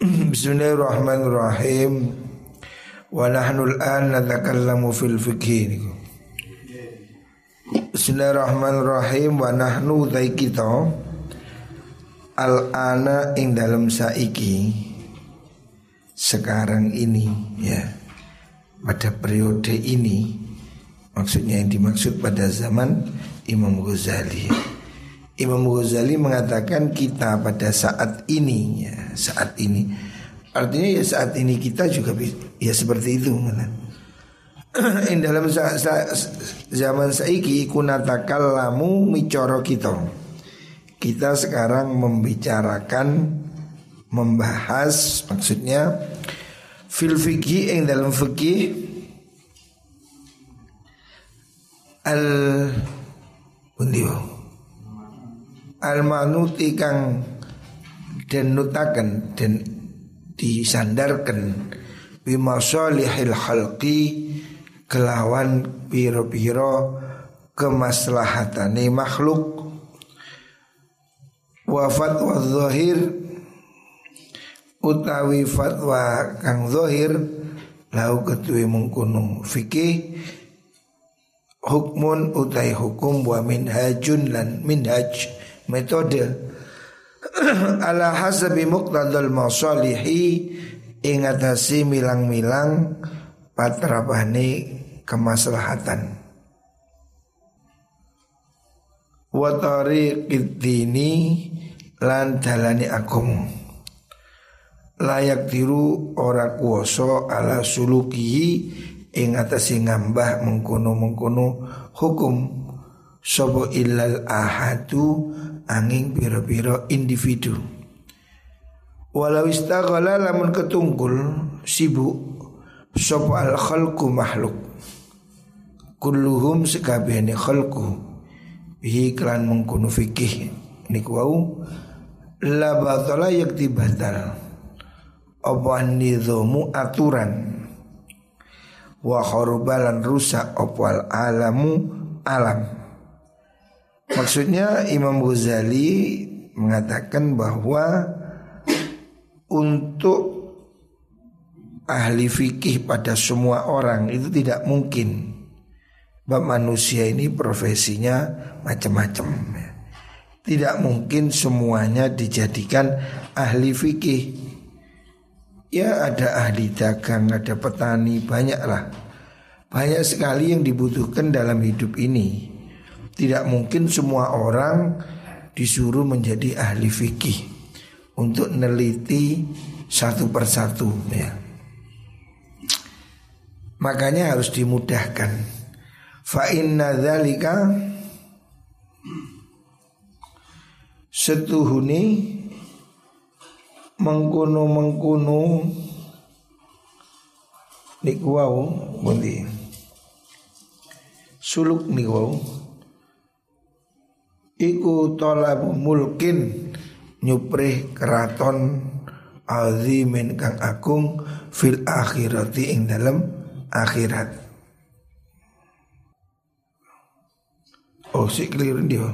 Bismillahirrahmanirrahim. Wa nahnu al-an natakallamu fil fiqh Bismillahirrahmanirrahim. Wa nahnu dai kita al-ana ing dalam saiki sekarang ini ya. Pada periode ini maksudnya yang dimaksud pada zaman Imam Ghazali Imam Ghazali mengatakan kita pada saat ini ya saat ini. Artinya ya saat ini kita juga ya seperti itu in dalam zaman saiki kunatakal lamu micoro kita. Kita sekarang membicarakan membahas maksudnya fil fikih yang dalam fikih al al manuti kang den nutaken den disandarkan bimasalihil halqi kelawan piro-piro kemaslahatane makhluk. Wa fatwa zahir utawi fatwa kang zahir lau ketui mengkunung fikih hukmun utai hukum wa minhajun lan minhaj metode. Ala hasabi muqtadal masalihi. Ingatasi milang-milang patrabane kemaslahatan. Wa tariqid lan dalani agung. Layak tiru ora kuoso ala sulukihi ing atase ngambah mengkono-mengkono hukum. Sapa illal ahadu angin pira-pira individu. Walau istaghala lamun ketungkul sibuk sapa al khalqu makhluk. Kulluhum sekabehane khalqu. Bihi klan mengkunu fikih niku wau la batala yakti batal. Apa nizamu aturan? Wa kharubalan rusak opwal alamu alam maksudnya Imam Ghazali mengatakan bahwa untuk ahli fikih pada semua orang itu tidak mungkin. Sebab manusia ini profesinya macam-macam Tidak mungkin semuanya dijadikan ahli fikih. Ya ada ahli dagang, ada petani, banyaklah. Banyak sekali yang dibutuhkan dalam hidup ini Tidak mungkin semua orang disuruh menjadi ahli fikih Untuk neliti satu persatu ya. Makanya harus dimudahkan. Fa inna dzalika setuhuni mengkono-mengkono. Niku wau pundi suluk niku wau iku talabu mulkin nyuprih keraton azimin kang agung fil akhirati ing dalam akhirat. Oh si keliru dia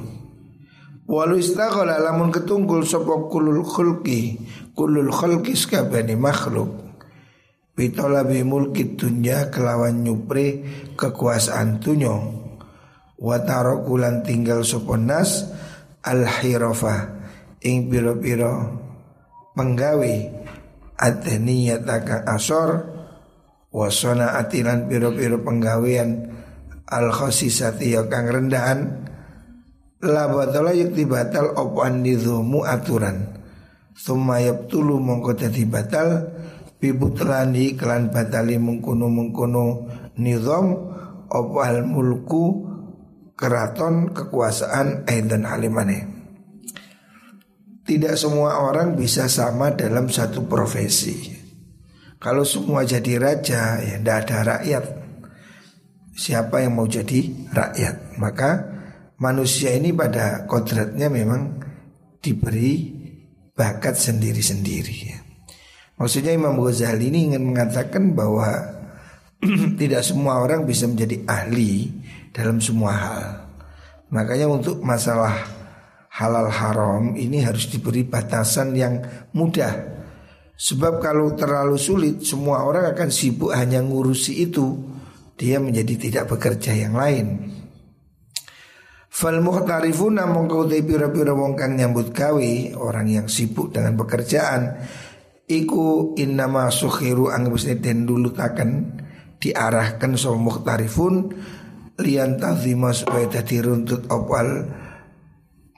Walau istaghala lamun ketungkul sapa kulul khulqi kulul khulqi sakabehane makhluk. Bitolabi mulki dunya kelawan nyupre kekuasaan tunyo Watarokulan tinggal soponas al hirofa ing piro-piro penggawe ateniyat akan asor wasona atilan piro-piro penggawean al khosisati ya kang rendahan la batala yakti batal opo an nizumu aturan. Summa yabtulu mongko dadi batal bibutlani kelan batali mengkono mengkono nizam opo al mulku keraton kekuasaan aidan halimane tidak semua orang bisa sama dalam satu profesi. Kalau semua jadi raja ya tidak ada rakyat siapa yang mau jadi rakyat. Maka manusia ini pada kodratnya memang diberi bakat sendiri-sendiri. Maksudnya Imam Ghazali ini ingin mengatakan bahwa tidak semua orang bisa menjadi ahli dalam semua hal. Makanya untuk masalah halal haram ini harus diberi batasan yang mudah. Sebab kalau terlalu sulit semua orang akan sibuk hanya ngurusi itu. Dia menjadi tidak bekerja yang lain. Fal muhtarifuna mongkau te pira-pira wong kang nyambut gawe Orang yang sibuk dengan pekerjaan Iku innama sukhiru anggap den dulu akan diarahkan so muhtarifun Lian tazima supaya tadi runtut opal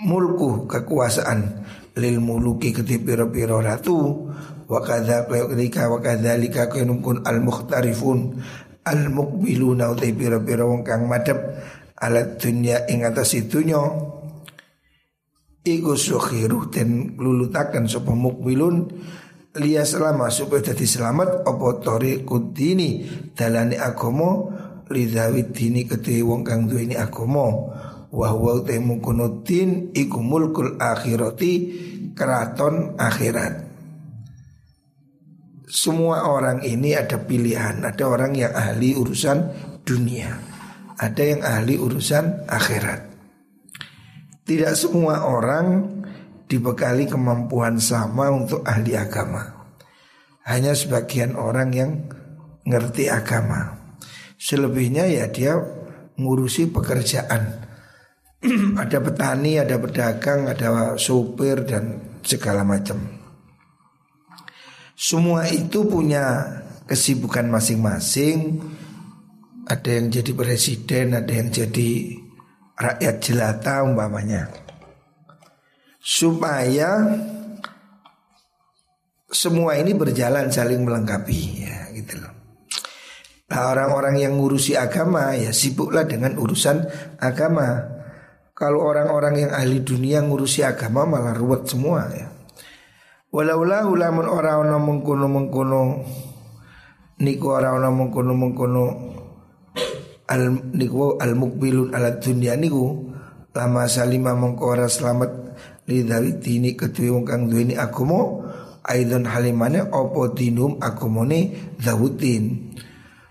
mulku kekuasaan lil muluki ketipiro piro ratu. Kadza ketika wa kadzalika kunum al mukhtarifun al muqbiluna utai piro piro wong kang madhep alat dunya ing atas iku sukhiru den lulutaken sapa mukbilun liya selama supaya dadi selamat apa tariqud dini dalane agama lidawid dini kedhe wong kang duweni agama. Wa huwa temu kunutin iku mulkul akhirati keraton akhirat. Semua orang ini ada pilihan. Ada orang yang ahli urusan dunia. Ada yang ahli urusan akhirat. Tidak semua orang dibekali kemampuan sama untuk ahli agama. Hanya sebagian orang yang ngerti agama selebihnya ya dia ngurusi pekerjaan ada petani, ada pedagang, ada sopir dan segala macam. Semua itu punya kesibukan masing-masing. Ada yang jadi presiden, ada yang jadi rakyat jelata umpamanya. Supaya semua ini berjalan saling melengkapi ya gitu loh. Nah orang-orang yang ngurusi agama ya sibuklah dengan urusan agama kalau orang-orang yang ahli dunia ngurusi agama malah ruwet semua ya. Walaula ulamun ora ana mengkono mengkono niku ora ana mengkono mengkono al niku al mukbilun ala dunia niku lama salima mengko ora selamat lidawi dini kedue wong kang duweni agama aidon halimane opo dinum agamane zawuddin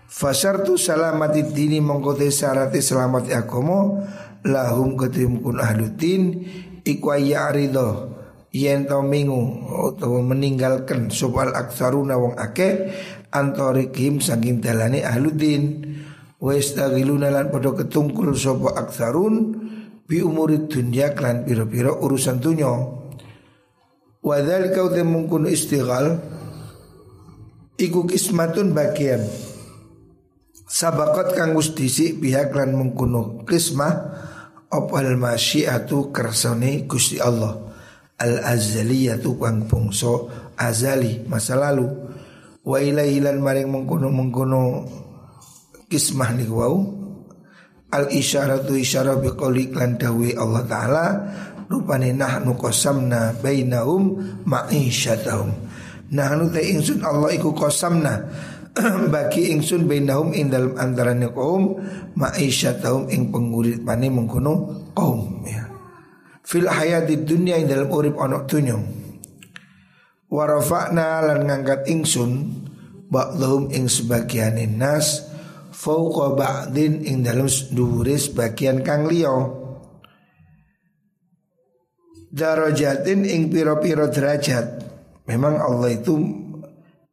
Fasartu salamati dini mongko te syarate selamat agama lahum ketim kun ahlutin iku arido yen to mingu utawa meninggalkan subal aksaruna wong ake antorikim saking dalane ahludin wa istagiluna lan padha ketungkul sapa aksarun bi umuri dunya klan pira-pira urusan dunya wa dzalika mungkun istighal iku kismatun bagian Sabakot kang wis dhisik pihak lan mengkuno kismah opal masyiatu kersane Gusti Allah? Al azaliyatu kang bangsa azali masa lalu. Wa ilaihi lan maring mengkono mengkono kismah niku wau. Al isyaratu bi qouli lan dawi Allah taala rupane nahnu qasamna bainahum ma'isyatahum nahnu ta ingsun Allah iku qasamna bagi ingsun bainahum ing dalam antarane kaum ma'isyatahum ing penguripane mengkono kaum ya. Fil hayati dunya ing dalam urip ana dunya. Wa rafa'na lan ngangkat ingsun ba'dhum ing sebagian nas fauqa ba'din ing dalam dhuwure sebagian kang liya. Darajatin ing piro-piro derajat. Memang Allah itu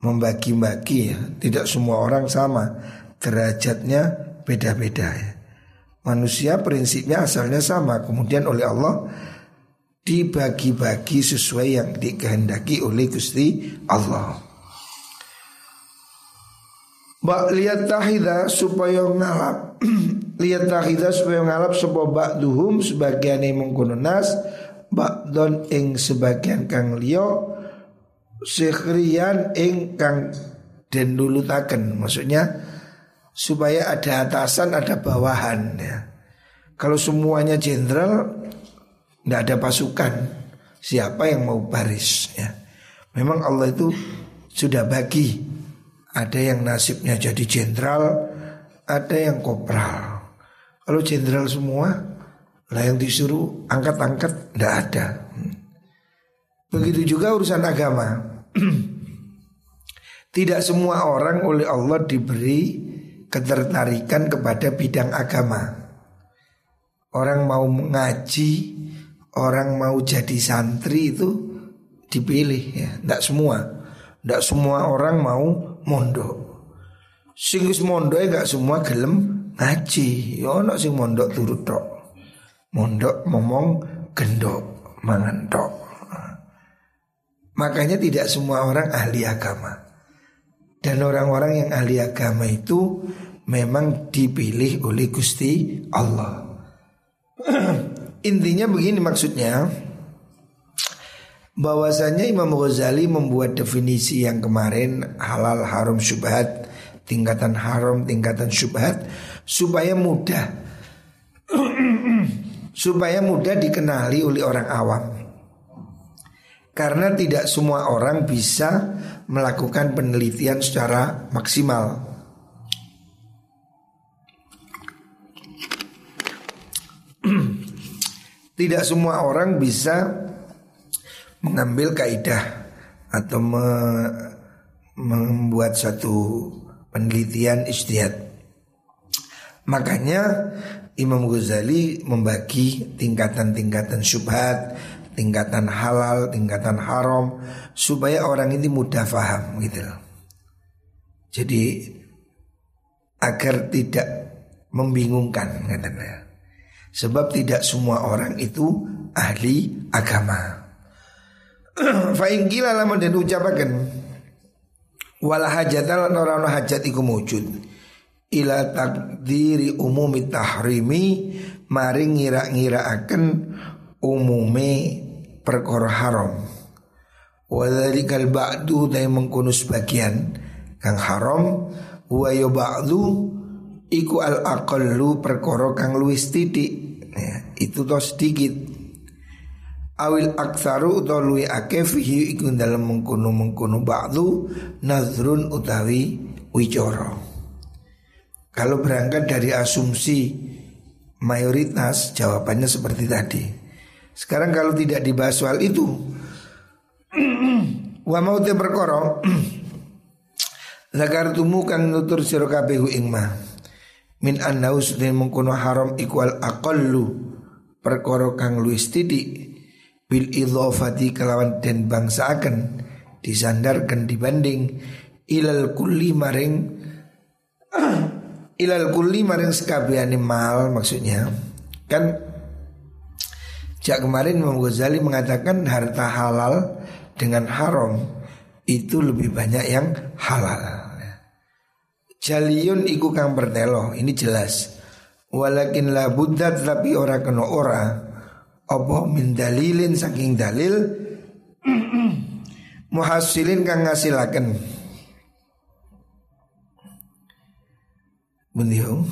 membagi-bagi ya. Tidak semua orang sama derajatnya beda-beda ya. Manusia prinsipnya asalnya sama, kemudian oleh Allah dibagi-bagi sesuai yang dikehendaki oleh Gusti Allah. Mbak lihat tahida supaya ngalap Lihat tahida supaya ngalap Supaya ba'duhum sebagian yang nas Ba'don ing sebagian kang liyo Sikhrian ingkang den dulutaken Maksudnya supaya ada atasan ada bawahan ya. Kalau semuanya jenderal nggak ada pasukan. Siapa yang mau baris ya? Memang Allah itu sudah bagi. Ada yang nasibnya jadi jenderal Ada yang kopral. Kalau jenderal semua Lah yang disuruh angkat-angkat Tidak ada. Begitu juga urusan agama. Tidak semua orang oleh Allah diberi ketertarikan kepada bidang agama. Orang mau mengaji, orang mau jadi santri itu dipilih ya, tidak semua. Tidak semua orang mau mondok. Sing wis mondok gak semua gelem ngaji. Ya ono sing mondok turut tok. Mondok ngomong gendok mangan tok. Makanya tidak semua orang ahli agama. Dan orang-orang yang ahli agama itu memang dipilih oleh Gusti Allah. Intinya begini maksudnya bahwasanya Imam Ghazali membuat definisi yang kemarin halal haram syubhat tingkatan haram tingkatan syubhat supaya mudah supaya mudah dikenali oleh orang awam karena tidak semua orang bisa melakukan penelitian secara maksimal. tidak semua orang bisa mengambil kaidah atau me, membuat satu penelitian istihad. Makanya Imam Ghazali membagi tingkatan-tingkatan syubhat tingkatan halal, tingkatan haram supaya orang ini mudah faham gitu loh. Jadi agar tidak membingungkan katanya. Sebab tidak semua orang itu ahli agama. Fa'in kila lama dan ucapakan Wala hajatan orang hajat iku wujud Ila takdiri umumi tahrimi Mari ngira-ngira akan umume perkara haram. Wadzalikal ba'du ta mengkono sebagian kang haram wa ya ba'du iku al aqallu perkara kang luwih titik. Ya, itu to sedikit. Awil aktsaru utawa luwih akeh fihi iku dalam mengkono-mengkono ba'du nazrun utawi wicara. Kalau berangkat dari asumsi mayoritas jawabannya seperti tadi. Sekarang kalau tidak dibahas soal itu Wa mau te perkara Zakartumu kang nutur sira kabeh ing Min annahu sedene mengkono haram ikwal aqallu perkara kang luwih titik bil idhafati kelawan den bangsaaken disandarkan dibanding ilal kulli maring ilal kulli maring sekabehane mal maksudnya. Kan Sejak kemarin Imam Ghazali mengatakan harta halal dengan haram itu lebih banyak yang halal. Jaliyun iku kang bertelo ini jelas. Walakin la buddha tapi ora kena ora apa min dalilin saking dalil muhasilin kang ngasilaken. Bundiung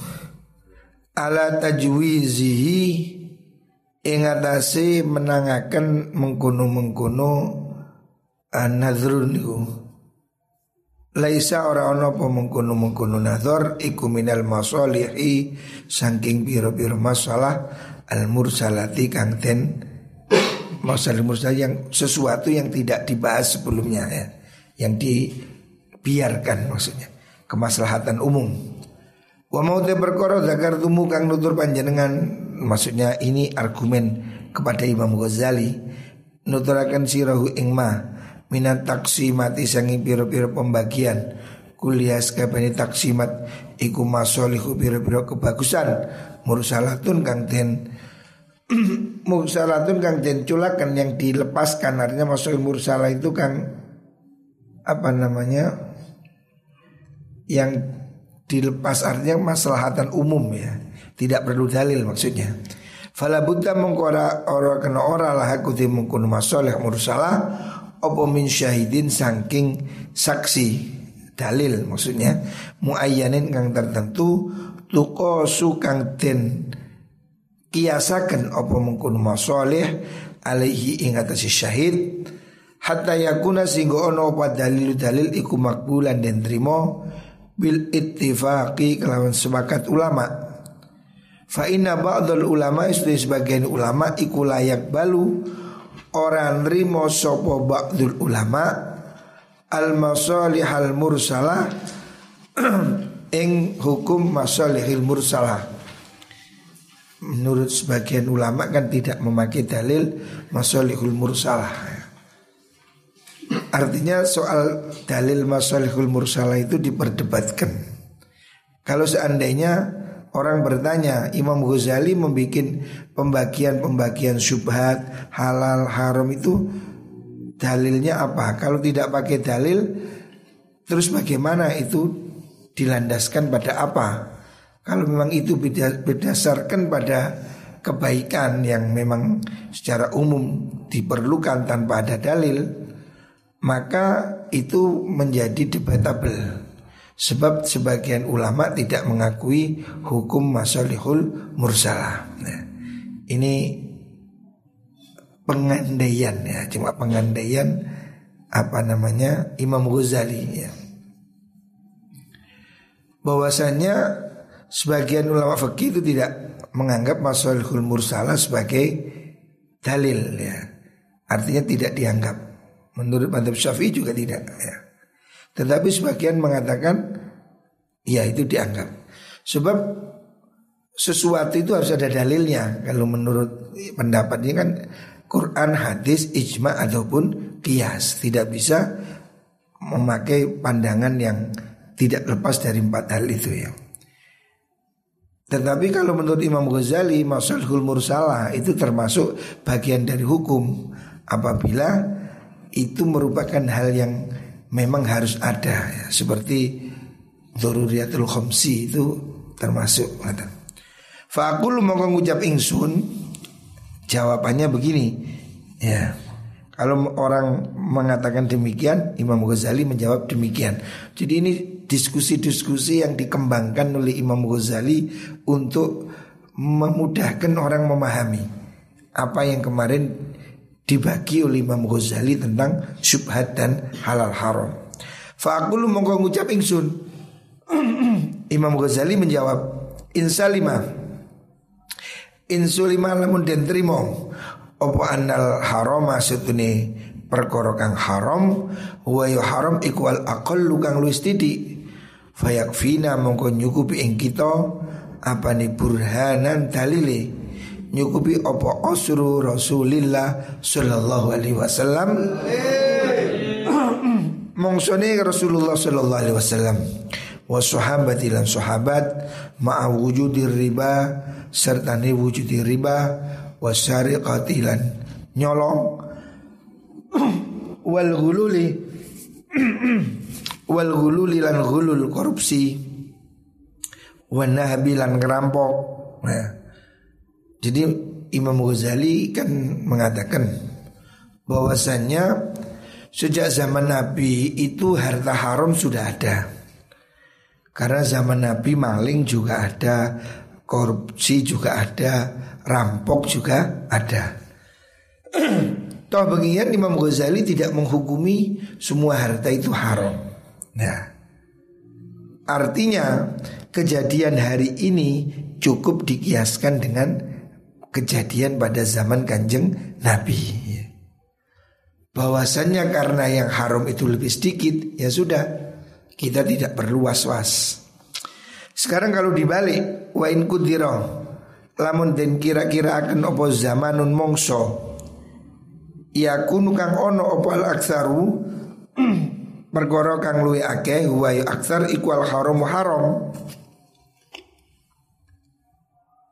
ala tajwizihi ingatasi menangakan mengkuno-mengkuno an-nadhrun niku. Laisa ora ana apa mengkuno-mengkuno nadhar iku minal saking pira-pira masalah al-mursalati kang den masalah mursal yang sesuatu yang tidak dibahas sebelumnya ya. Yang dibiarkan maksudnya kemaslahatan umum. Wa mau te perkara zakar tumu kang nutur panjenengan maksudnya ini argumen kepada Imam Ghazali nuturakan sirahu ingma minat taksimati sangi piro-piro pembagian kuliah sekabani taksimat iku masolihu piro-piro kebagusan mursalatun kang den mursalatun kang den culakan yang dilepaskan artinya masuk mursalah itu kang apa namanya yang dilepas artinya maslahatan umum ya. Tidak perlu dalil maksudnya. Fala buddha mengkora ora kena ora lah aku ti mengkono masalah mursalah opo min syahidin saking saksi dalil maksudnya. Muayyanin kang tertentu tuko kang den kiasakan opo mengkono masalah alaihi ing si syahid. Hatta yakuna singgo ono apa dalil dalil iku makbulan dan trimo bil ittifaqi kelawan sepakat ulama. Fa inna ba'dul ulama istri sebagian ulama iku layak balu orang rimo sopo ba'dul ulama al masalih al mursalah ing hukum masalihil mursalah. Menurut sebagian ulama kan tidak memakai dalil masalihul mursalah Artinya soal dalil masalihul mursalah itu diperdebatkan. Kalau seandainya orang bertanya Imam Ghazali membuat pembagian-pembagian syubhat halal haram itu dalilnya apa? Kalau tidak pakai dalil terus bagaimana itu dilandaskan pada apa? Kalau memang itu berdasarkan pada kebaikan yang memang secara umum diperlukan tanpa ada dalil, maka itu menjadi debatable. Sebab sebagian ulama tidak mengakui hukum masalihul mursalah. Nah, ini pengandaian ya, cuma pengandaian apa namanya Imam Ghazali ya. Bahwasanya sebagian ulama fikih itu tidak menganggap masalihul mursalah sebagai dalil ya. Artinya tidak dianggap. Menurut madhab syafi'i juga tidak ya. Tetapi sebagian mengatakan ya itu dianggap. Sebab sesuatu itu harus ada dalilnya. Kalau menurut pendapatnya kan Quran, hadis, ijma ataupun kias tidak bisa memakai pandangan yang tidak lepas dari empat hal itu ya. Tetapi kalau menurut Imam Ghazali Masalhul Mursalah itu termasuk bagian dari hukum Apabila itu merupakan hal yang memang harus ada ya. Seperti Doruriyatul Khomsi itu termasuk Fakul mau ngucap ingsun Jawabannya begini Ya kalau orang mengatakan demikian, Imam Ghazali menjawab demikian. Jadi ini diskusi-diskusi yang dikembangkan oleh Imam Ghazali untuk memudahkan orang memahami apa yang kemarin dibagi oleh Imam Ghazali tentang syubhat dan halal haram. Fa'akulu mongko ngucap ingsun. Imam Ghazali menjawab, Insalima. Insulima lamun den trimo. Opo anal haram maksudnya perkara kang haram? Wa haram ikwal aqallu kang luwih titik fayakfina mongko nyukupi ing kita apa ni burhanan dalile nyukupi opo osru Rasulillah sallallahu alaihi wasallam. Mongsone Rasulullah sallallahu alaihi wasallam. Wa sahabati lan sahabat ma'a wujudir riba serta ni wujudir riba wasyariqati lan nyolong. Wal gululi wal gululi lan gulul korupsi. Wan nahbi lan ngerampok. Nah, jadi Imam Ghazali kan mengatakan bahwasannya sejak zaman Nabi itu harta haram sudah ada. Karena zaman Nabi maling juga ada, korupsi juga ada, rampok juga ada. Toh bagian Imam Ghazali tidak menghukumi semua harta itu haram. Nah, artinya kejadian hari ini cukup dikiaskan dengan kejadian pada zaman kanjeng Nabi. Bahwasannya karena yang haram itu lebih sedikit, ya sudah kita tidak perlu was-was. Sekarang kalau dibalik, wa in kudiro lamun den kira-kira akan opo zamanun mongso yakunu kang ono opo al aksaru perkara kang luwi akeh huwa aksar ikwal haram haram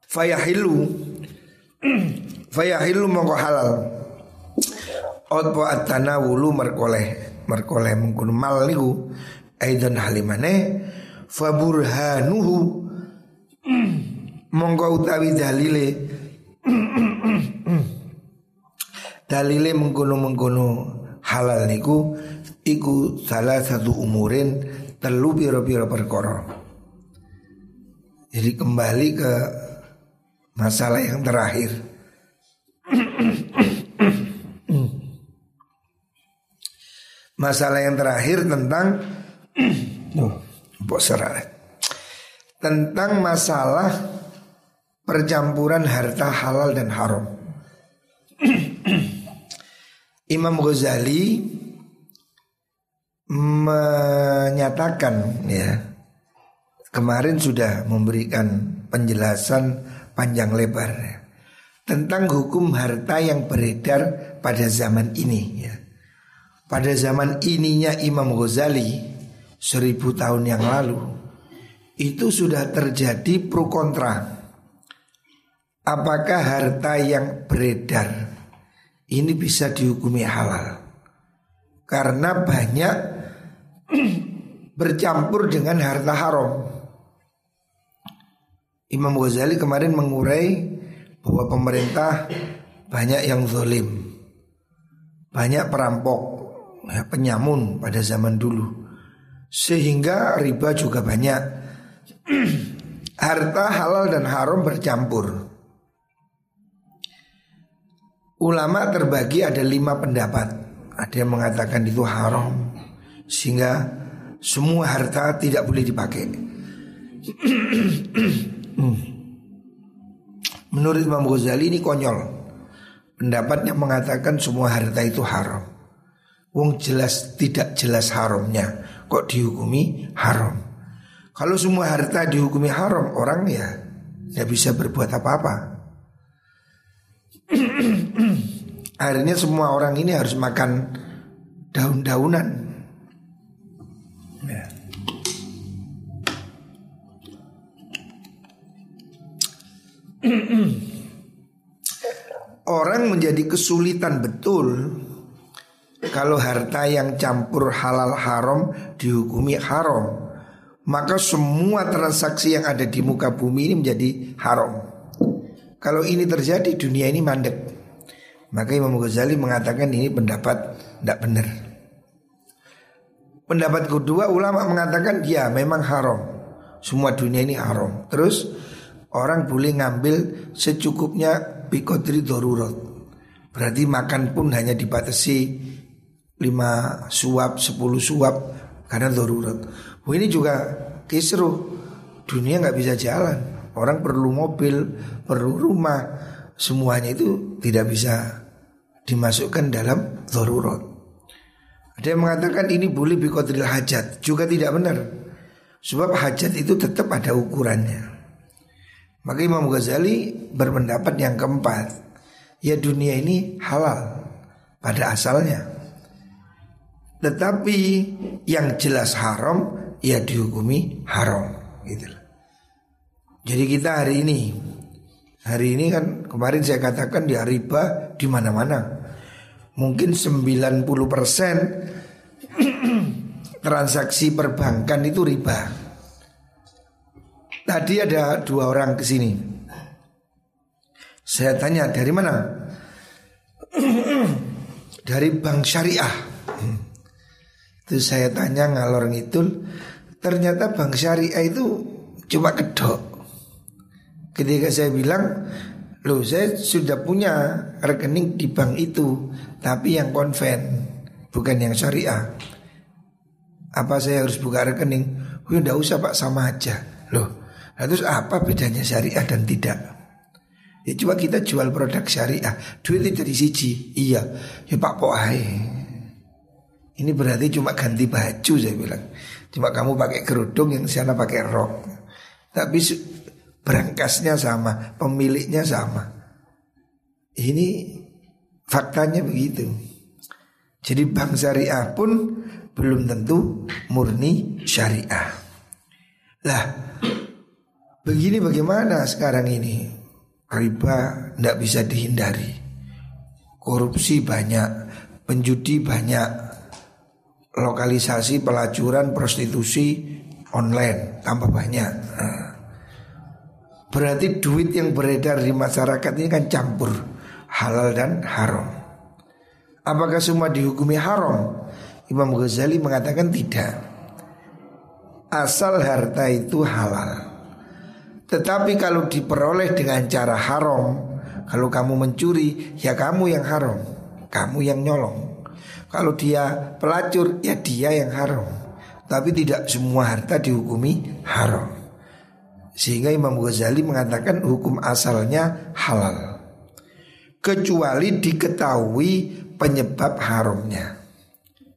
fayahilu fayahilu mongko halal. Otpo atana wulu merkoleh Merkoleh mengkuno mal niku? Aidan halimane Faburhanuhu. Monggo utawi dalile. Dalile mengkono-mengkono halal niku iku salah satu umurin telu piro-piro perkara. Jadi kembali ke masalah yang terakhir. masalah yang terakhir tentang tentang masalah percampuran harta halal dan haram. Imam Ghazali menyatakan ya kemarin sudah memberikan penjelasan panjang lebar ya, tentang hukum harta yang beredar pada zaman ini ya. pada zaman ininya Imam Ghazali seribu tahun yang lalu itu sudah terjadi pro kontra. Apakah harta yang beredar ini bisa dihukumi halal? Karena banyak bercampur dengan harta haram. Imam Ghazali kemarin mengurai bahwa pemerintah banyak yang zalim, banyak perampok, ya, penyamun pada zaman dulu. Sehingga riba juga banyak. Harta halal dan haram bercampur. Ulama terbagi ada lima pendapat. Ada yang mengatakan itu haram Sehingga semua harta tidak boleh dipakai Menurut Imam Ghazali ini konyol. Pendapatnya mengatakan semua harta itu haram. Wong jelas tidak jelas haramnya. Kok dihukumi? Haram. Kalau semua harta dihukumi haram Orang ya Tidak bisa berbuat apa-apa. Akhirnya semua orang ini harus makan Daun-daunan Orang menjadi kesulitan betul kalau harta yang campur halal haram dihukumi haram. Maka semua transaksi yang ada di muka bumi ini menjadi haram. Kalau ini terjadi dunia ini mandek. Maka Imam Ghazali mengatakan ini pendapat tidak benar. Pendapat kedua ulama mengatakan ya memang haram. Semua dunia ini haram. Terus orang boleh ngambil secukupnya bikodri dorurat Berarti makan pun hanya dibatasi lima suap, sepuluh suap karena darurat. Oh, ini juga kisru. Dunia nggak bisa jalan. Orang perlu mobil, perlu rumah, semuanya itu tidak bisa dimasukkan dalam darurat. Ada yang mengatakan ini boleh biqadril hajat, juga tidak benar. Sebab hajat itu tetap ada ukurannya. Maka Imam Ghazali berpendapat yang keempat, ya dunia ini halal pada asalnya. Tetapi yang jelas haram ya dihukumi haram gitu Jadi kita hari ini hari ini kan kemarin saya katakan di riba di mana-mana. Mungkin 90% transaksi perbankan itu riba. Tadi ada dua orang ke sini. Saya tanya dari mana? dari bank syariah. Terus saya tanya ngalor ngidul Ternyata bank syariah itu cuma kedok Ketika saya bilang Loh saya sudah punya rekening di bank itu Tapi yang konven Bukan yang syariah Apa saya harus buka rekening Oh tidak usah pak sama aja Loh terus apa bedanya syariah dan tidak Ya coba kita jual produk syariah Duit itu dari siji Iya Ya pak poai ini berarti cuma ganti baju saya bilang. Cuma kamu pakai kerudung yang sana pakai rok. Tapi berangkasnya sama, pemiliknya sama. Ini faktanya begitu. Jadi bank syariah pun belum tentu murni syariah. Lah, begini bagaimana sekarang ini? Riba tidak bisa dihindari. Korupsi banyak, penjudi banyak, lokalisasi pelacuran prostitusi online tambah banyak. Nah, berarti duit yang beredar di masyarakat ini kan campur halal dan haram. Apakah semua dihukumi haram? Imam Ghazali mengatakan tidak. Asal harta itu halal. Tetapi kalau diperoleh dengan cara haram, kalau kamu mencuri, ya kamu yang haram, kamu yang nyolong. Kalau dia pelacur ya dia yang haram. Tapi tidak semua harta dihukumi haram. Sehingga Imam Ghazali mengatakan hukum asalnya halal. Kecuali diketahui penyebab haramnya.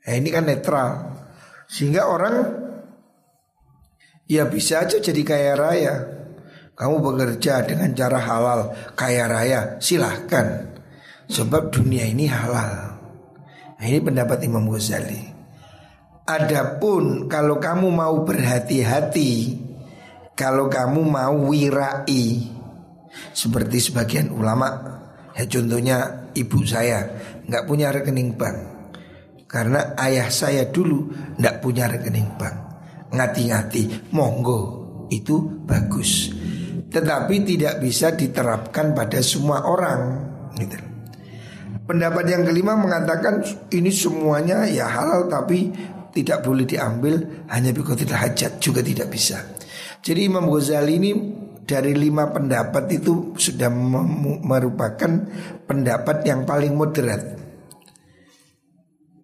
Nah, Ini kan netral. Sehingga orang Ya bisa aja jadi kaya raya Kamu bekerja dengan cara halal Kaya raya silahkan Sebab dunia ini halal Nah, ini pendapat Imam Ghazali. Adapun kalau kamu mau berhati-hati, kalau kamu mau wirai, seperti sebagian ulama, ya contohnya ibu saya nggak punya rekening bank, karena ayah saya dulu nggak punya rekening bank. Ngati-ngati, monggo itu bagus, tetapi tidak bisa diterapkan pada semua orang. Gitu. Pendapat yang kelima mengatakan ini semuanya ya halal tapi tidak boleh diambil hanya tidak hajat juga tidak bisa. Jadi Imam Ghazali ini dari lima pendapat itu sudah merupakan pendapat yang paling moderat.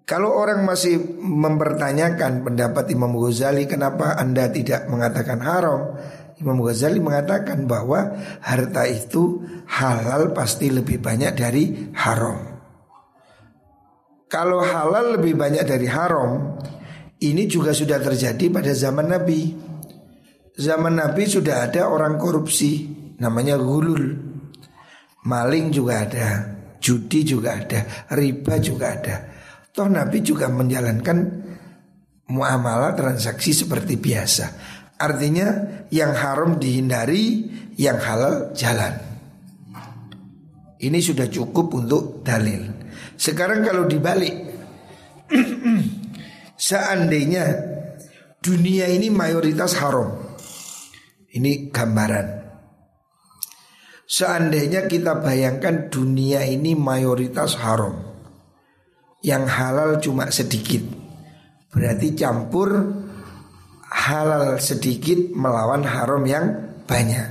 Kalau orang masih mempertanyakan pendapat Imam Ghazali kenapa Anda tidak mengatakan haram? Imam Ghazali mengatakan bahwa harta itu halal pasti lebih banyak dari haram. Kalau halal lebih banyak dari haram, ini juga sudah terjadi pada zaman Nabi. Zaman Nabi sudah ada orang korupsi, namanya gulul. Maling juga ada, judi juga ada, riba juga ada. Toh Nabi juga menjalankan muamalah transaksi seperti biasa. Artinya yang haram dihindari, yang halal jalan. Ini sudah cukup untuk dalil. Sekarang kalau dibalik Seandainya dunia ini mayoritas haram. Ini gambaran. Seandainya kita bayangkan dunia ini mayoritas haram. Yang halal cuma sedikit. Berarti campur halal sedikit melawan haram yang banyak.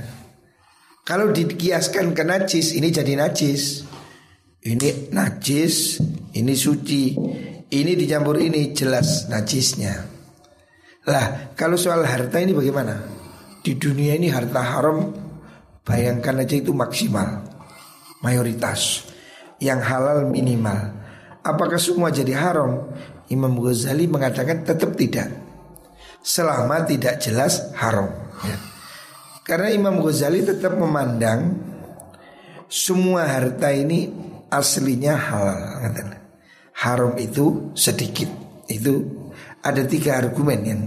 Kalau dikiaskan ke najis ini jadi najis. Ini najis, ini suci, ini dicampur ini jelas najisnya. Lah kalau soal harta ini bagaimana? Di dunia ini harta haram bayangkan aja itu maksimal mayoritas yang halal minimal. Apakah semua jadi haram? Imam Ghazali mengatakan tetap tidak. Selama tidak jelas haram. Ya. Karena Imam Ghazali tetap memandang semua harta ini aslinya halal haram itu sedikit. Itu ada tiga argumen yang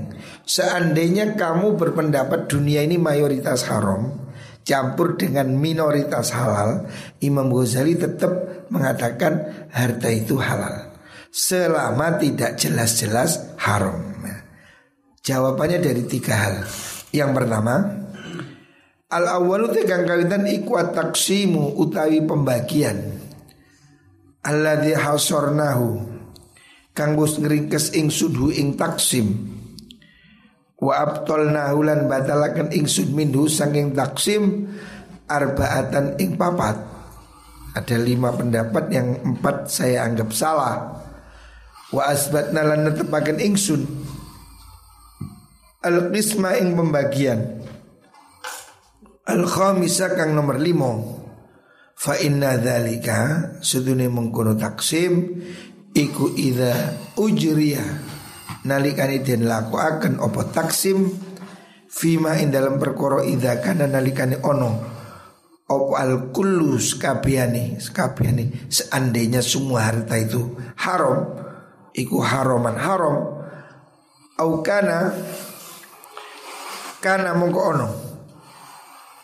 seandainya kamu berpendapat dunia ini mayoritas haram campur dengan minoritas halal, Imam Ghazali tetap mengatakan harta itu halal selama tidak jelas-jelas haram. Jawabannya dari tiga hal. Yang pertama, al awalu tegang kawitan iku taksimu utawi pembagian. Alladzi hasornahu kang wis ngringkes ingsun hu ing taksim. Wa abtolnahu lan batalaken ingsun minhu saking taksim arbaatan ing papat. Ada lima pendapat yang empat saya anggap salah. Wa asbatna lan netepaken ingsun al qisma ing pembagian. Al khamisah kang nomor limo Fa inna dzalika sedune mengkono taksim iku idza ujriya. Nalikane den lakuaken apa taksim? Fima ing dalam perkara idza kana nalikane ono apa al kullu skabiyane seandainya semua harta itu haram iku haraman haram. Au kana kana mongko ono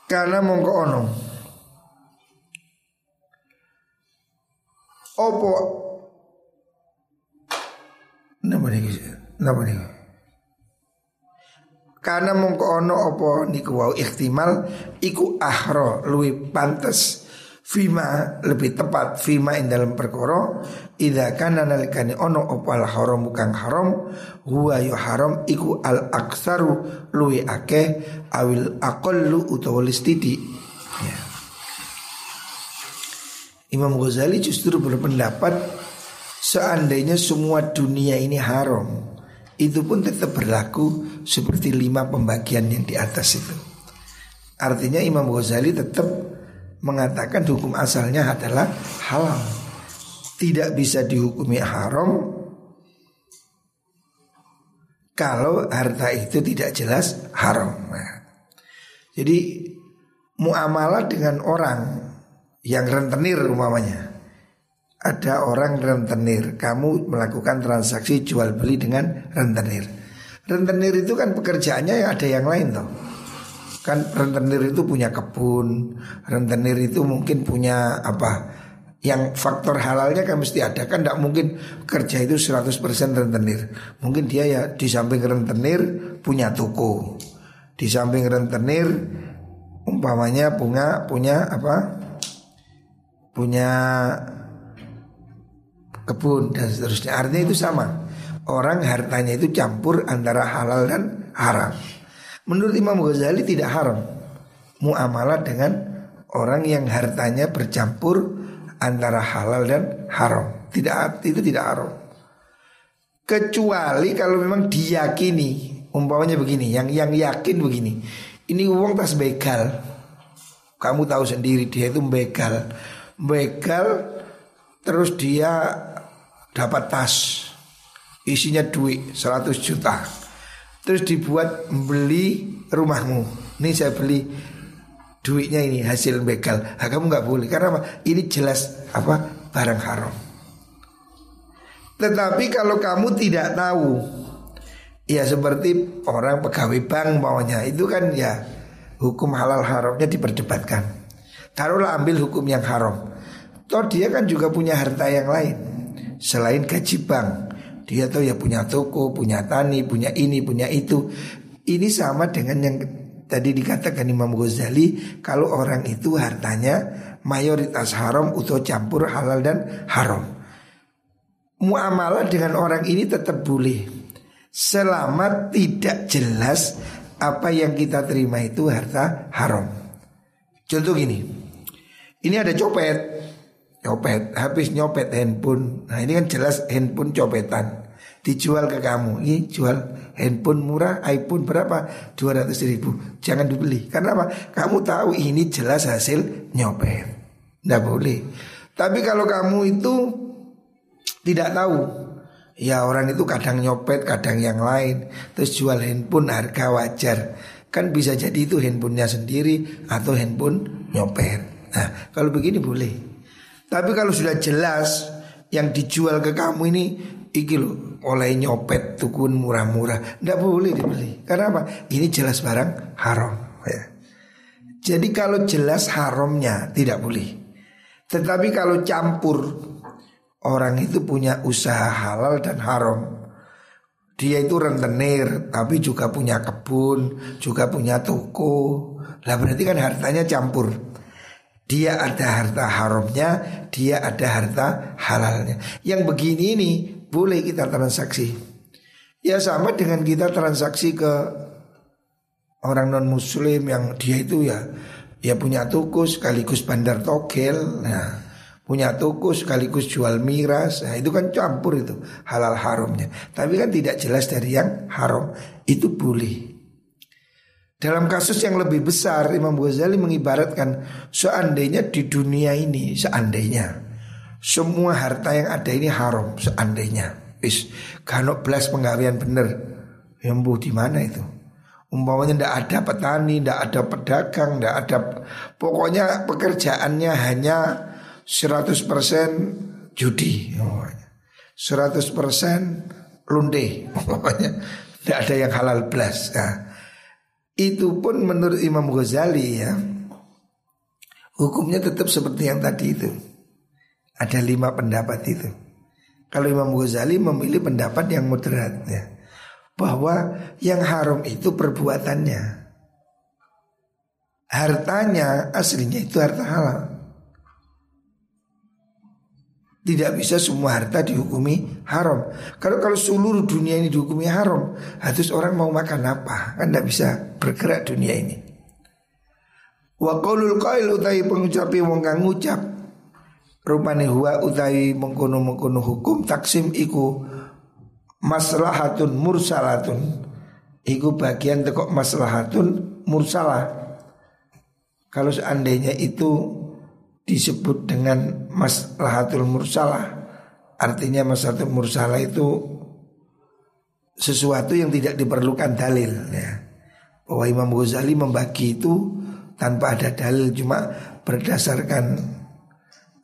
kana mongko ono Opo Napa niki? Napa niki? Karena mongko ono opo niku wau ikhtimal iku ahro luwi pantes Fima lebih tepat Fima in dalam perkoro Ida kana nalikani ono opo al haram bukan haram Huwa yu haram iku al aksaru luwi akeh Awil akollu utawa listidi Ya Imam Ghazali justru berpendapat seandainya semua dunia ini haram, itu pun tetap berlaku seperti lima pembagian yang di atas itu. Artinya Imam Ghazali tetap mengatakan hukum asalnya adalah halal. Tidak bisa dihukumi haram kalau harta itu tidak jelas haram. Nah, jadi muamalah dengan orang yang rentenir umpamanya ada orang rentenir, kamu melakukan transaksi jual beli dengan rentenir. Rentenir itu kan pekerjaannya ya ada yang lain toh. Kan rentenir itu punya kebun, rentenir itu mungkin punya apa? Yang faktor halalnya kan mesti ada kan tidak mungkin kerja itu 100% rentenir. Mungkin dia ya di samping rentenir punya toko. Di samping rentenir umpamanya punya punya apa? Punya kebun dan seterusnya. Artinya itu sama. Orang hartanya itu campur antara halal dan haram. Menurut Imam Ghazali tidak haram muamalah dengan orang yang hartanya bercampur antara halal dan haram. Tidak itu tidak haram. Kecuali kalau memang diyakini, umpamanya begini, yang yang yakin begini. Ini uang tas begal. Kamu tahu sendiri dia itu begal. Begal terus dia dapat tas isinya duit 100 juta. Terus dibuat beli rumahmu. Ini saya beli duitnya ini hasil begal. Nah, kamu nggak boleh karena apa? Ini jelas apa barang haram. Tetapi kalau kamu tidak tahu, ya seperti orang pegawai bank maunya itu kan ya hukum halal haramnya diperdebatkan. Taruhlah ambil hukum yang haram. Toh dia kan juga punya harta yang lain selain gaji bank. Dia tuh ya punya toko, punya tani, punya ini, punya itu. Ini sama dengan yang tadi dikatakan Imam Ghazali kalau orang itu hartanya mayoritas haram atau campur halal dan haram. Muamalah dengan orang ini tetap boleh selama tidak jelas apa yang kita terima itu harta haram. Contoh gini, ini ada copet, Nyopet, habis nyopet handphone. Nah ini kan jelas handphone copetan. Dijual ke kamu. Ini jual handphone murah, iPhone berapa? 200 ribu. Jangan dibeli. Karena apa? Kamu tahu ini jelas hasil nyopet. Tidak boleh. Tapi kalau kamu itu tidak tahu. Ya orang itu kadang nyopet, kadang yang lain. Terus jual handphone harga wajar. Kan bisa jadi itu handphonenya sendiri atau handphone nyopet. Nah kalau begini boleh. Tapi kalau sudah jelas yang dijual ke kamu ini iki lo oleh nyopet tukun murah-murah, ndak boleh dibeli. Karena apa? Ini jelas barang haram. Ya. Jadi kalau jelas haramnya tidak boleh. Tetapi kalau campur orang itu punya usaha halal dan haram. Dia itu rentenir tapi juga punya kebun, juga punya toko. Lah berarti kan hartanya campur. Dia ada harta haramnya, dia ada harta halalnya. Yang begini ini boleh kita transaksi. Ya sama dengan kita transaksi ke orang non muslim yang dia itu ya ya punya toko sekaligus bandar togel. Nah, punya toko sekaligus jual miras. Nah, itu kan campur itu halal haramnya. Tapi kan tidak jelas dari yang haram. Itu boleh. Dalam kasus yang lebih besar Imam Ghazali mengibaratkan seandainya di dunia ini seandainya semua harta yang ada ini haram seandainya. Is kanok belas penggawean bener. Yang bu di mana itu? Umpamanya ndak ada petani ndak ada pedagang ndak ada pokoknya pekerjaannya hanya 100% judi 100% lunde pokoknya ndak ada yang halal belas nah, itu pun menurut Imam Ghazali ya Hukumnya tetap seperti yang tadi itu. Ada lima pendapat itu. Kalau Imam Ghazali memilih pendapat yang moderat ya Bahwa yang haram itu perbuatannya. Hartanya aslinya itu harta halal tidak bisa semua harta dihukumi haram. Kalau kalau seluruh dunia ini dihukumi haram, harus orang mau makan apa? Kan tidak bisa bergerak dunia ini. Wa qaulul qail utawi pengucapi wong kang ngucap rupane huwa utawi mengkono-mengkono hukum taksim iku maslahatun mursalatun iku bagian tekok maslahatun mursalah. Kalau seandainya itu disebut dengan maslahatul mursalah artinya maslahatul mursalah itu sesuatu yang tidak diperlukan dalil ya bahwa Imam Ghazali membagi itu tanpa ada dalil cuma berdasarkan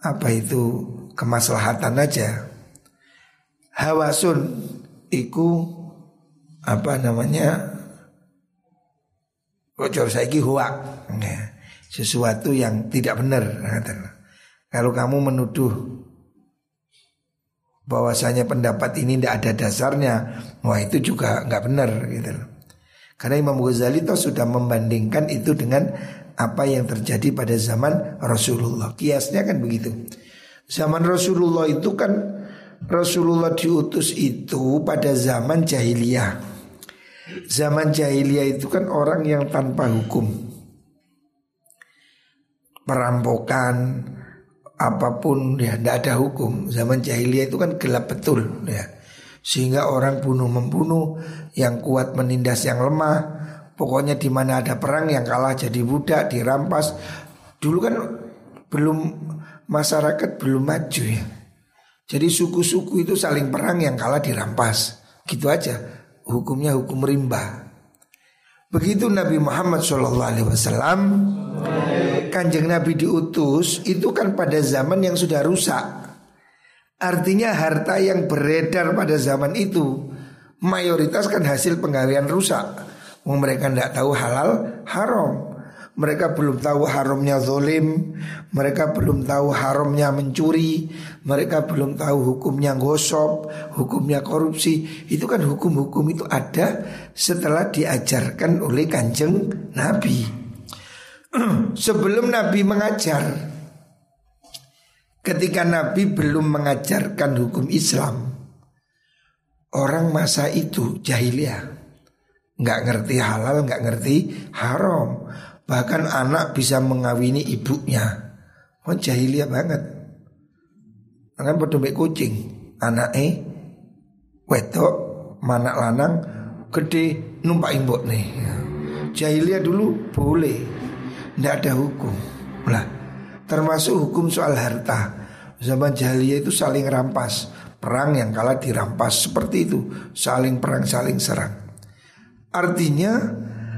apa itu kemaslahatan aja. Hawasun iku apa namanya? Kocor saiki huak. Ya, sesuatu yang tidak benar. Kalau kamu menuduh bahwasanya pendapat ini tidak ada dasarnya, wah itu juga nggak benar gitu Karena Imam Ghazali itu sudah membandingkan itu dengan apa yang terjadi pada zaman Rasulullah. Kiasnya kan begitu. Zaman Rasulullah itu kan Rasulullah diutus itu pada zaman jahiliyah. Zaman jahiliyah itu kan orang yang tanpa hukum. Perampokan apa pun ya tidak ada hukum. Zaman jahiliyah itu kan gelap betul ya. Sehingga orang bunuh membunuh, yang kuat menindas yang lemah. Pokoknya di mana ada perang yang kalah jadi budak, dirampas. Dulu kan belum masyarakat belum maju ya. Jadi suku-suku itu saling perang yang kalah dirampas. Gitu aja. Hukumnya hukum rimba. Begitu Nabi Muhammad SAW Kanjeng Nabi diutus itu kan pada zaman yang sudah rusak. Artinya harta yang beredar pada zaman itu mayoritas kan hasil penggalian rusak. Mereka tidak tahu halal haram. Mereka belum tahu haramnya zolim Mereka belum tahu haramnya mencuri Mereka belum tahu hukumnya gosop Hukumnya korupsi Itu kan hukum-hukum itu ada Setelah diajarkan oleh kanjeng Nabi Sebelum Nabi mengajar Ketika Nabi belum mengajarkan hukum Islam Orang masa itu jahiliyah nggak ngerti halal, nggak ngerti haram Bahkan anak bisa mengawini ibunya. Oh jahiliyah banget. Kan pada kucing. Anak eh wedok mana lanang gede numpak imbok nih. Jahiliyah dulu boleh. Tidak ada hukum. Lah, termasuk hukum soal harta. Zaman jahiliyah itu saling rampas. Perang yang kalah dirampas seperti itu. Saling perang, saling serang. Artinya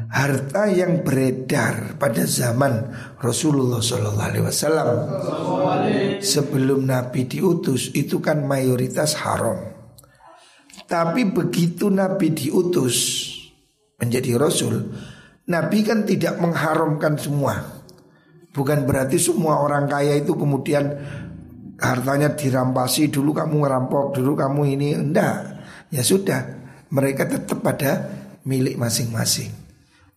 harta yang beredar pada zaman Rasulullah Shallallahu Alaihi Wasallam sebelum Nabi diutus itu kan mayoritas haram. Tapi begitu Nabi diutus menjadi Rasul, Nabi kan tidak mengharamkan semua. Bukan berarti semua orang kaya itu kemudian hartanya dirampasi dulu kamu ngerampok dulu kamu ini enggak ya sudah mereka tetap pada milik masing-masing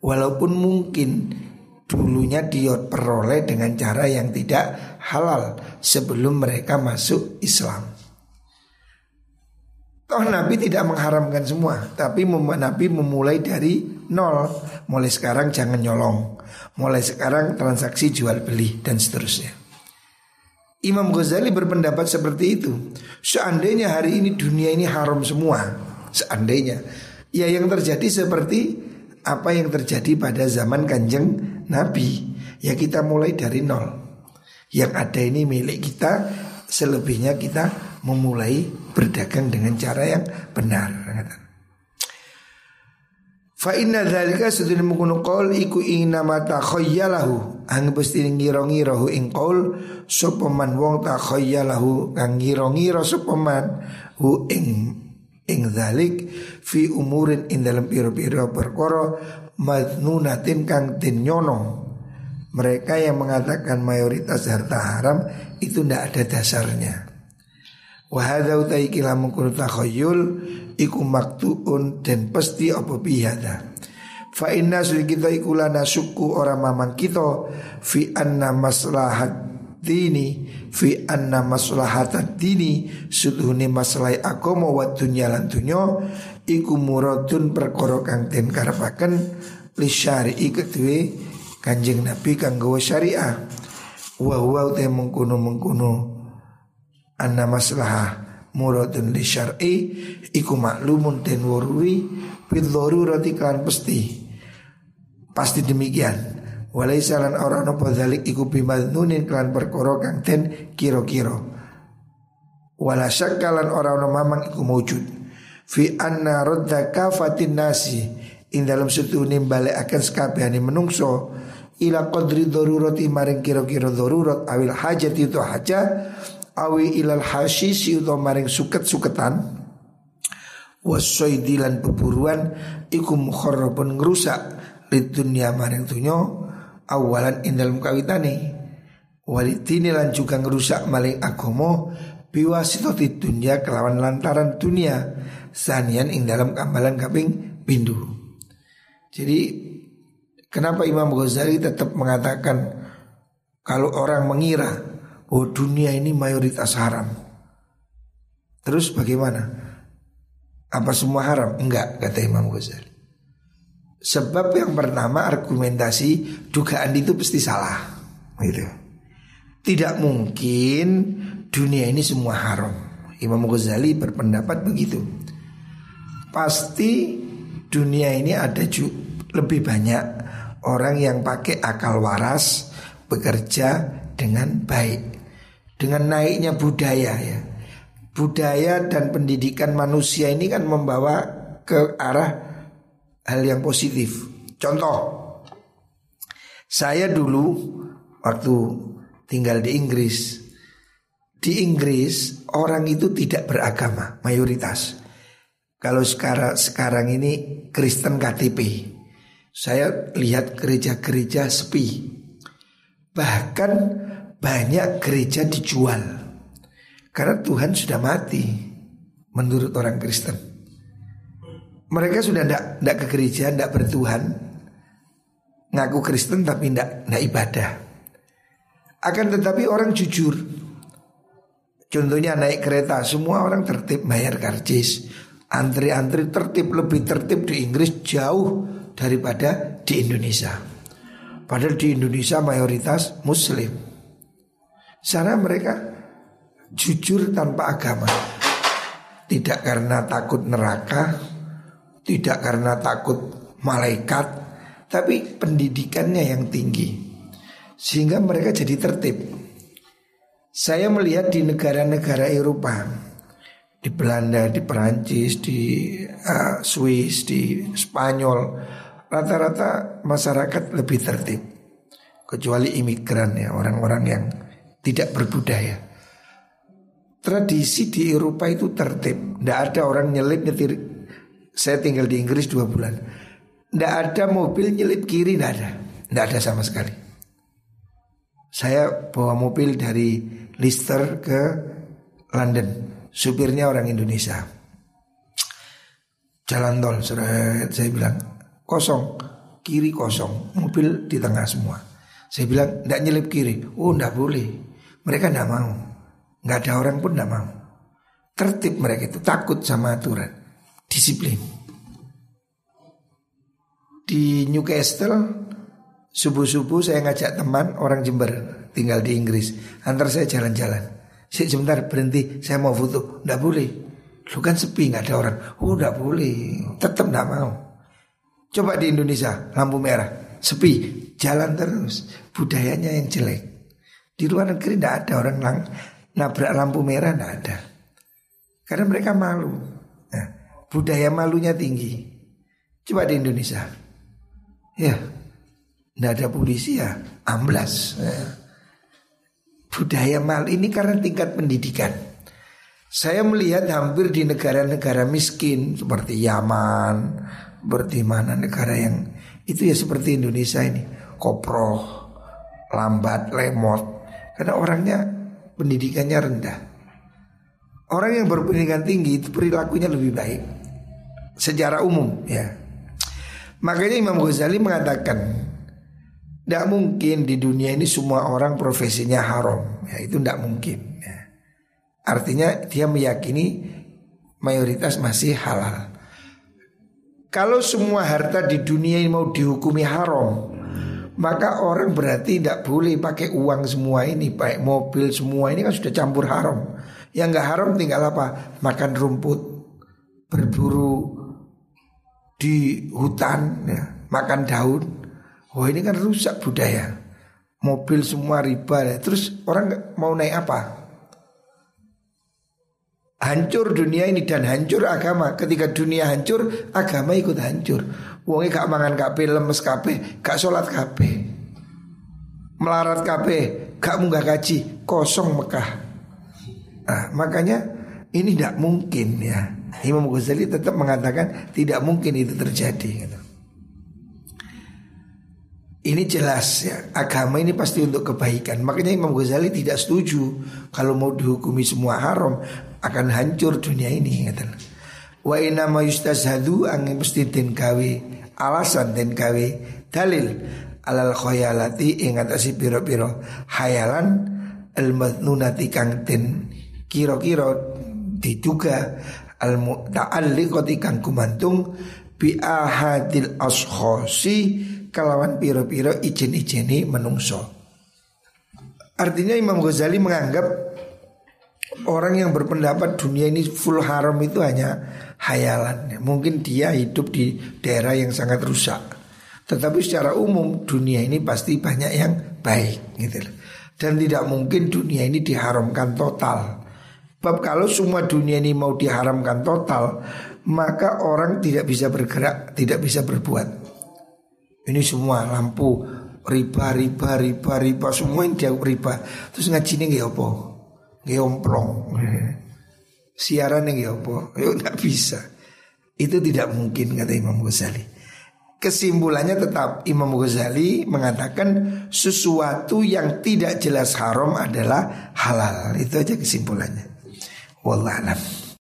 Walaupun mungkin dulunya dia peroleh dengan cara yang tidak halal sebelum mereka masuk Islam. Toh Nabi tidak mengharamkan semua, tapi Nabi memulai dari nol. Mulai sekarang jangan nyolong, mulai sekarang transaksi jual beli dan seterusnya. Imam Ghazali berpendapat seperti itu. Seandainya hari ini dunia ini haram semua, seandainya ya yang terjadi seperti apa yang terjadi pada zaman kanjeng Nabi Ya kita mulai dari nol Yang ada ini milik kita Selebihnya kita memulai berdagang dengan cara yang benar Fa inna dzalika sedene mengkono qaul iku ing nama takhayyalahu ang pasti ngira-ngira ing qaul sapa man wong takhayyalahu kang ngira-ngira sapa man hu ing ing zalik fi umurin in dalam piro-piro perkara madnunatin kang nyono mereka yang mengatakan mayoritas harta haram itu tidak ada dasarnya. Wahada utai kila mengkunu takhoyul iku maktuun dan pasti apa bihada. Fa inna kita ikulana suku orang mamang kita fi anna maslahat dini fi anna maslahat dini suduhni masalah agama wa dunya lan dunya iku muradun perkara kang den karepaken li syari'i Kanjeng Nabi kanggo syariah wa huwa te mengkuno mengkuno anna maslahah muradun li syar'i iku maklumun den warui bil darurati kan pasti pasti demikian Walaysa lan ora ana dzalik iku bimadnunin kelan perkara kang den kira-kira. Wala syakkalan ora ana mamang iku mujud. Fi anna radda kafatin nasi ing dalam setune balekaken sekabehane menungso ila qadri darurati maring kira-kira darurat awil hajat itu haja awi ilal hasisi utawa maring suket-suketan wasoidilan peburuan iku mukharrabun ngrusak lid dunya maring dunya awalan indal kawitane walidini lan juga ngerusak maling agomo biwasitati dunya kelawan lantaran dunia sanian ing dalam amalan kaping pindu. Jadi kenapa Imam Ghazali tetap mengatakan kalau orang mengira oh dunia ini mayoritas haram. Terus bagaimana? Apa semua haram? Enggak, kata Imam Ghazali. Sebab yang pertama argumentasi dugaan itu pasti salah. Gitu. Tidak mungkin dunia ini semua haram. Imam Ghazali berpendapat begitu. Pasti dunia ini ada lebih banyak orang yang pakai akal waras bekerja dengan baik. Dengan naiknya budaya ya. Budaya dan pendidikan manusia ini kan membawa ke arah hal yang positif. Contoh, saya dulu waktu tinggal di Inggris, di Inggris orang itu tidak beragama mayoritas. Kalau sekarang sekarang ini Kristen KTP, saya lihat gereja-gereja sepi. Bahkan banyak gereja dijual karena Tuhan sudah mati menurut orang Kristen. Mereka sudah tidak ke gereja, tidak bertuhan, ngaku Kristen tapi tidak ibadah. Akan tetapi orang jujur. Contohnya naik kereta, semua orang tertib bayar karcis. Antri-antri tertib lebih tertib di Inggris jauh daripada di Indonesia. Padahal di Indonesia mayoritas Muslim. Sana mereka jujur tanpa agama. Tidak karena takut neraka, tidak karena takut malaikat, tapi pendidikannya yang tinggi. Sehingga mereka jadi tertib. Saya melihat di negara-negara Eropa di Belanda, di Perancis, di uh, Swiss, di Spanyol, rata-rata masyarakat lebih tertib. Kecuali imigran ya, orang-orang yang tidak berbudaya. Tradisi di Eropa itu tertib, tidak ada orang nyelip nyetir. Saya tinggal di Inggris dua bulan, tidak ada mobil nyelip kiri, tidak ada, tidak ada sama sekali. Saya bawa mobil dari Leicester ke London supirnya orang Indonesia. Jalan tol, saya bilang kosong, kiri kosong, mobil di tengah semua. Saya bilang tidak nyelip kiri, oh tidak boleh. Mereka tidak mau, nggak ada orang pun tidak mau. Tertib mereka itu takut sama aturan, disiplin. Di Newcastle subuh-subuh saya ngajak teman orang Jember tinggal di Inggris, antar saya jalan-jalan. Sik sebentar berhenti, saya mau foto. Tidak boleh. Lu kan sepi nggak ada orang. Oh tidak boleh. Tetap tidak mau. Coba di Indonesia lampu merah, sepi, jalan terus. Budayanya yang jelek. Di luar negeri tidak ada orang lang nabrak lampu merah tidak ada. Karena mereka malu. Nah, budaya malunya tinggi. Coba di Indonesia. Ya, tidak ada polisi ya, amblas. Ya budaya mal ini karena tingkat pendidikan. Saya melihat hampir di negara-negara miskin seperti Yaman, seperti mana negara yang itu ya seperti Indonesia ini, koproh, lambat, lemot, karena orangnya pendidikannya rendah. Orang yang berpendidikan tinggi itu perilakunya lebih baik secara umum ya. Makanya Imam Ghazali mengatakan tidak mungkin di dunia ini semua orang profesinya haram ya, Itu tidak mungkin ya. Artinya dia meyakini mayoritas masih halal Kalau semua harta di dunia ini mau dihukumi haram Maka orang berarti tidak boleh pakai uang semua ini Pakai mobil semua ini kan sudah campur haram Yang nggak haram tinggal apa? Makan rumput Berburu di hutan ya, Makan daun Wah ini kan rusak budaya Mobil semua riba ya. Terus orang mau naik apa? Hancur dunia ini dan hancur agama Ketika dunia hancur Agama ikut hancur Wongnya gak mangan kape lemes kape Gak sholat kape Melarat kape Gak munggah gaji Kosong Mekah Nah, makanya ini tidak mungkin ya. Imam Ghazali tetap mengatakan tidak mungkin itu terjadi. Gitu. Ini jelas ya agama ini pasti untuk kebaikan. Makanya Imam Ghazali tidak setuju kalau mau dihukumi semua haram akan hancur dunia ini. Gitu. Wa inna ma yustazhadu angin mesti den gawe alasan den gawe dalil alal khayalati ing atase pira-pira hayalan al madnunati kang den kira-kira diduga al muta'alliqati kang kumantung bi ahadil ashkhasi kalawan piro-piro izin-izini menungso. Artinya Imam Ghazali menganggap orang yang berpendapat dunia ini full haram itu hanya hayalan. Mungkin dia hidup di daerah yang sangat rusak. Tetapi secara umum dunia ini pasti banyak yang baik gitu Dan tidak mungkin dunia ini diharamkan total. Bab kalau semua dunia ini mau diharamkan total, maka orang tidak bisa bergerak, tidak bisa berbuat. Ini semua lampu riba riba riba riba semua yang dia riba. Terus ngaji ini gak apa? Gak omplong. Siaran gak apa? Yuk nggak bisa. Itu tidak mungkin kata Imam Ghazali. Kesimpulannya tetap Imam Ghazali mengatakan sesuatu yang tidak jelas haram adalah halal. Itu aja kesimpulannya. Wallahualam.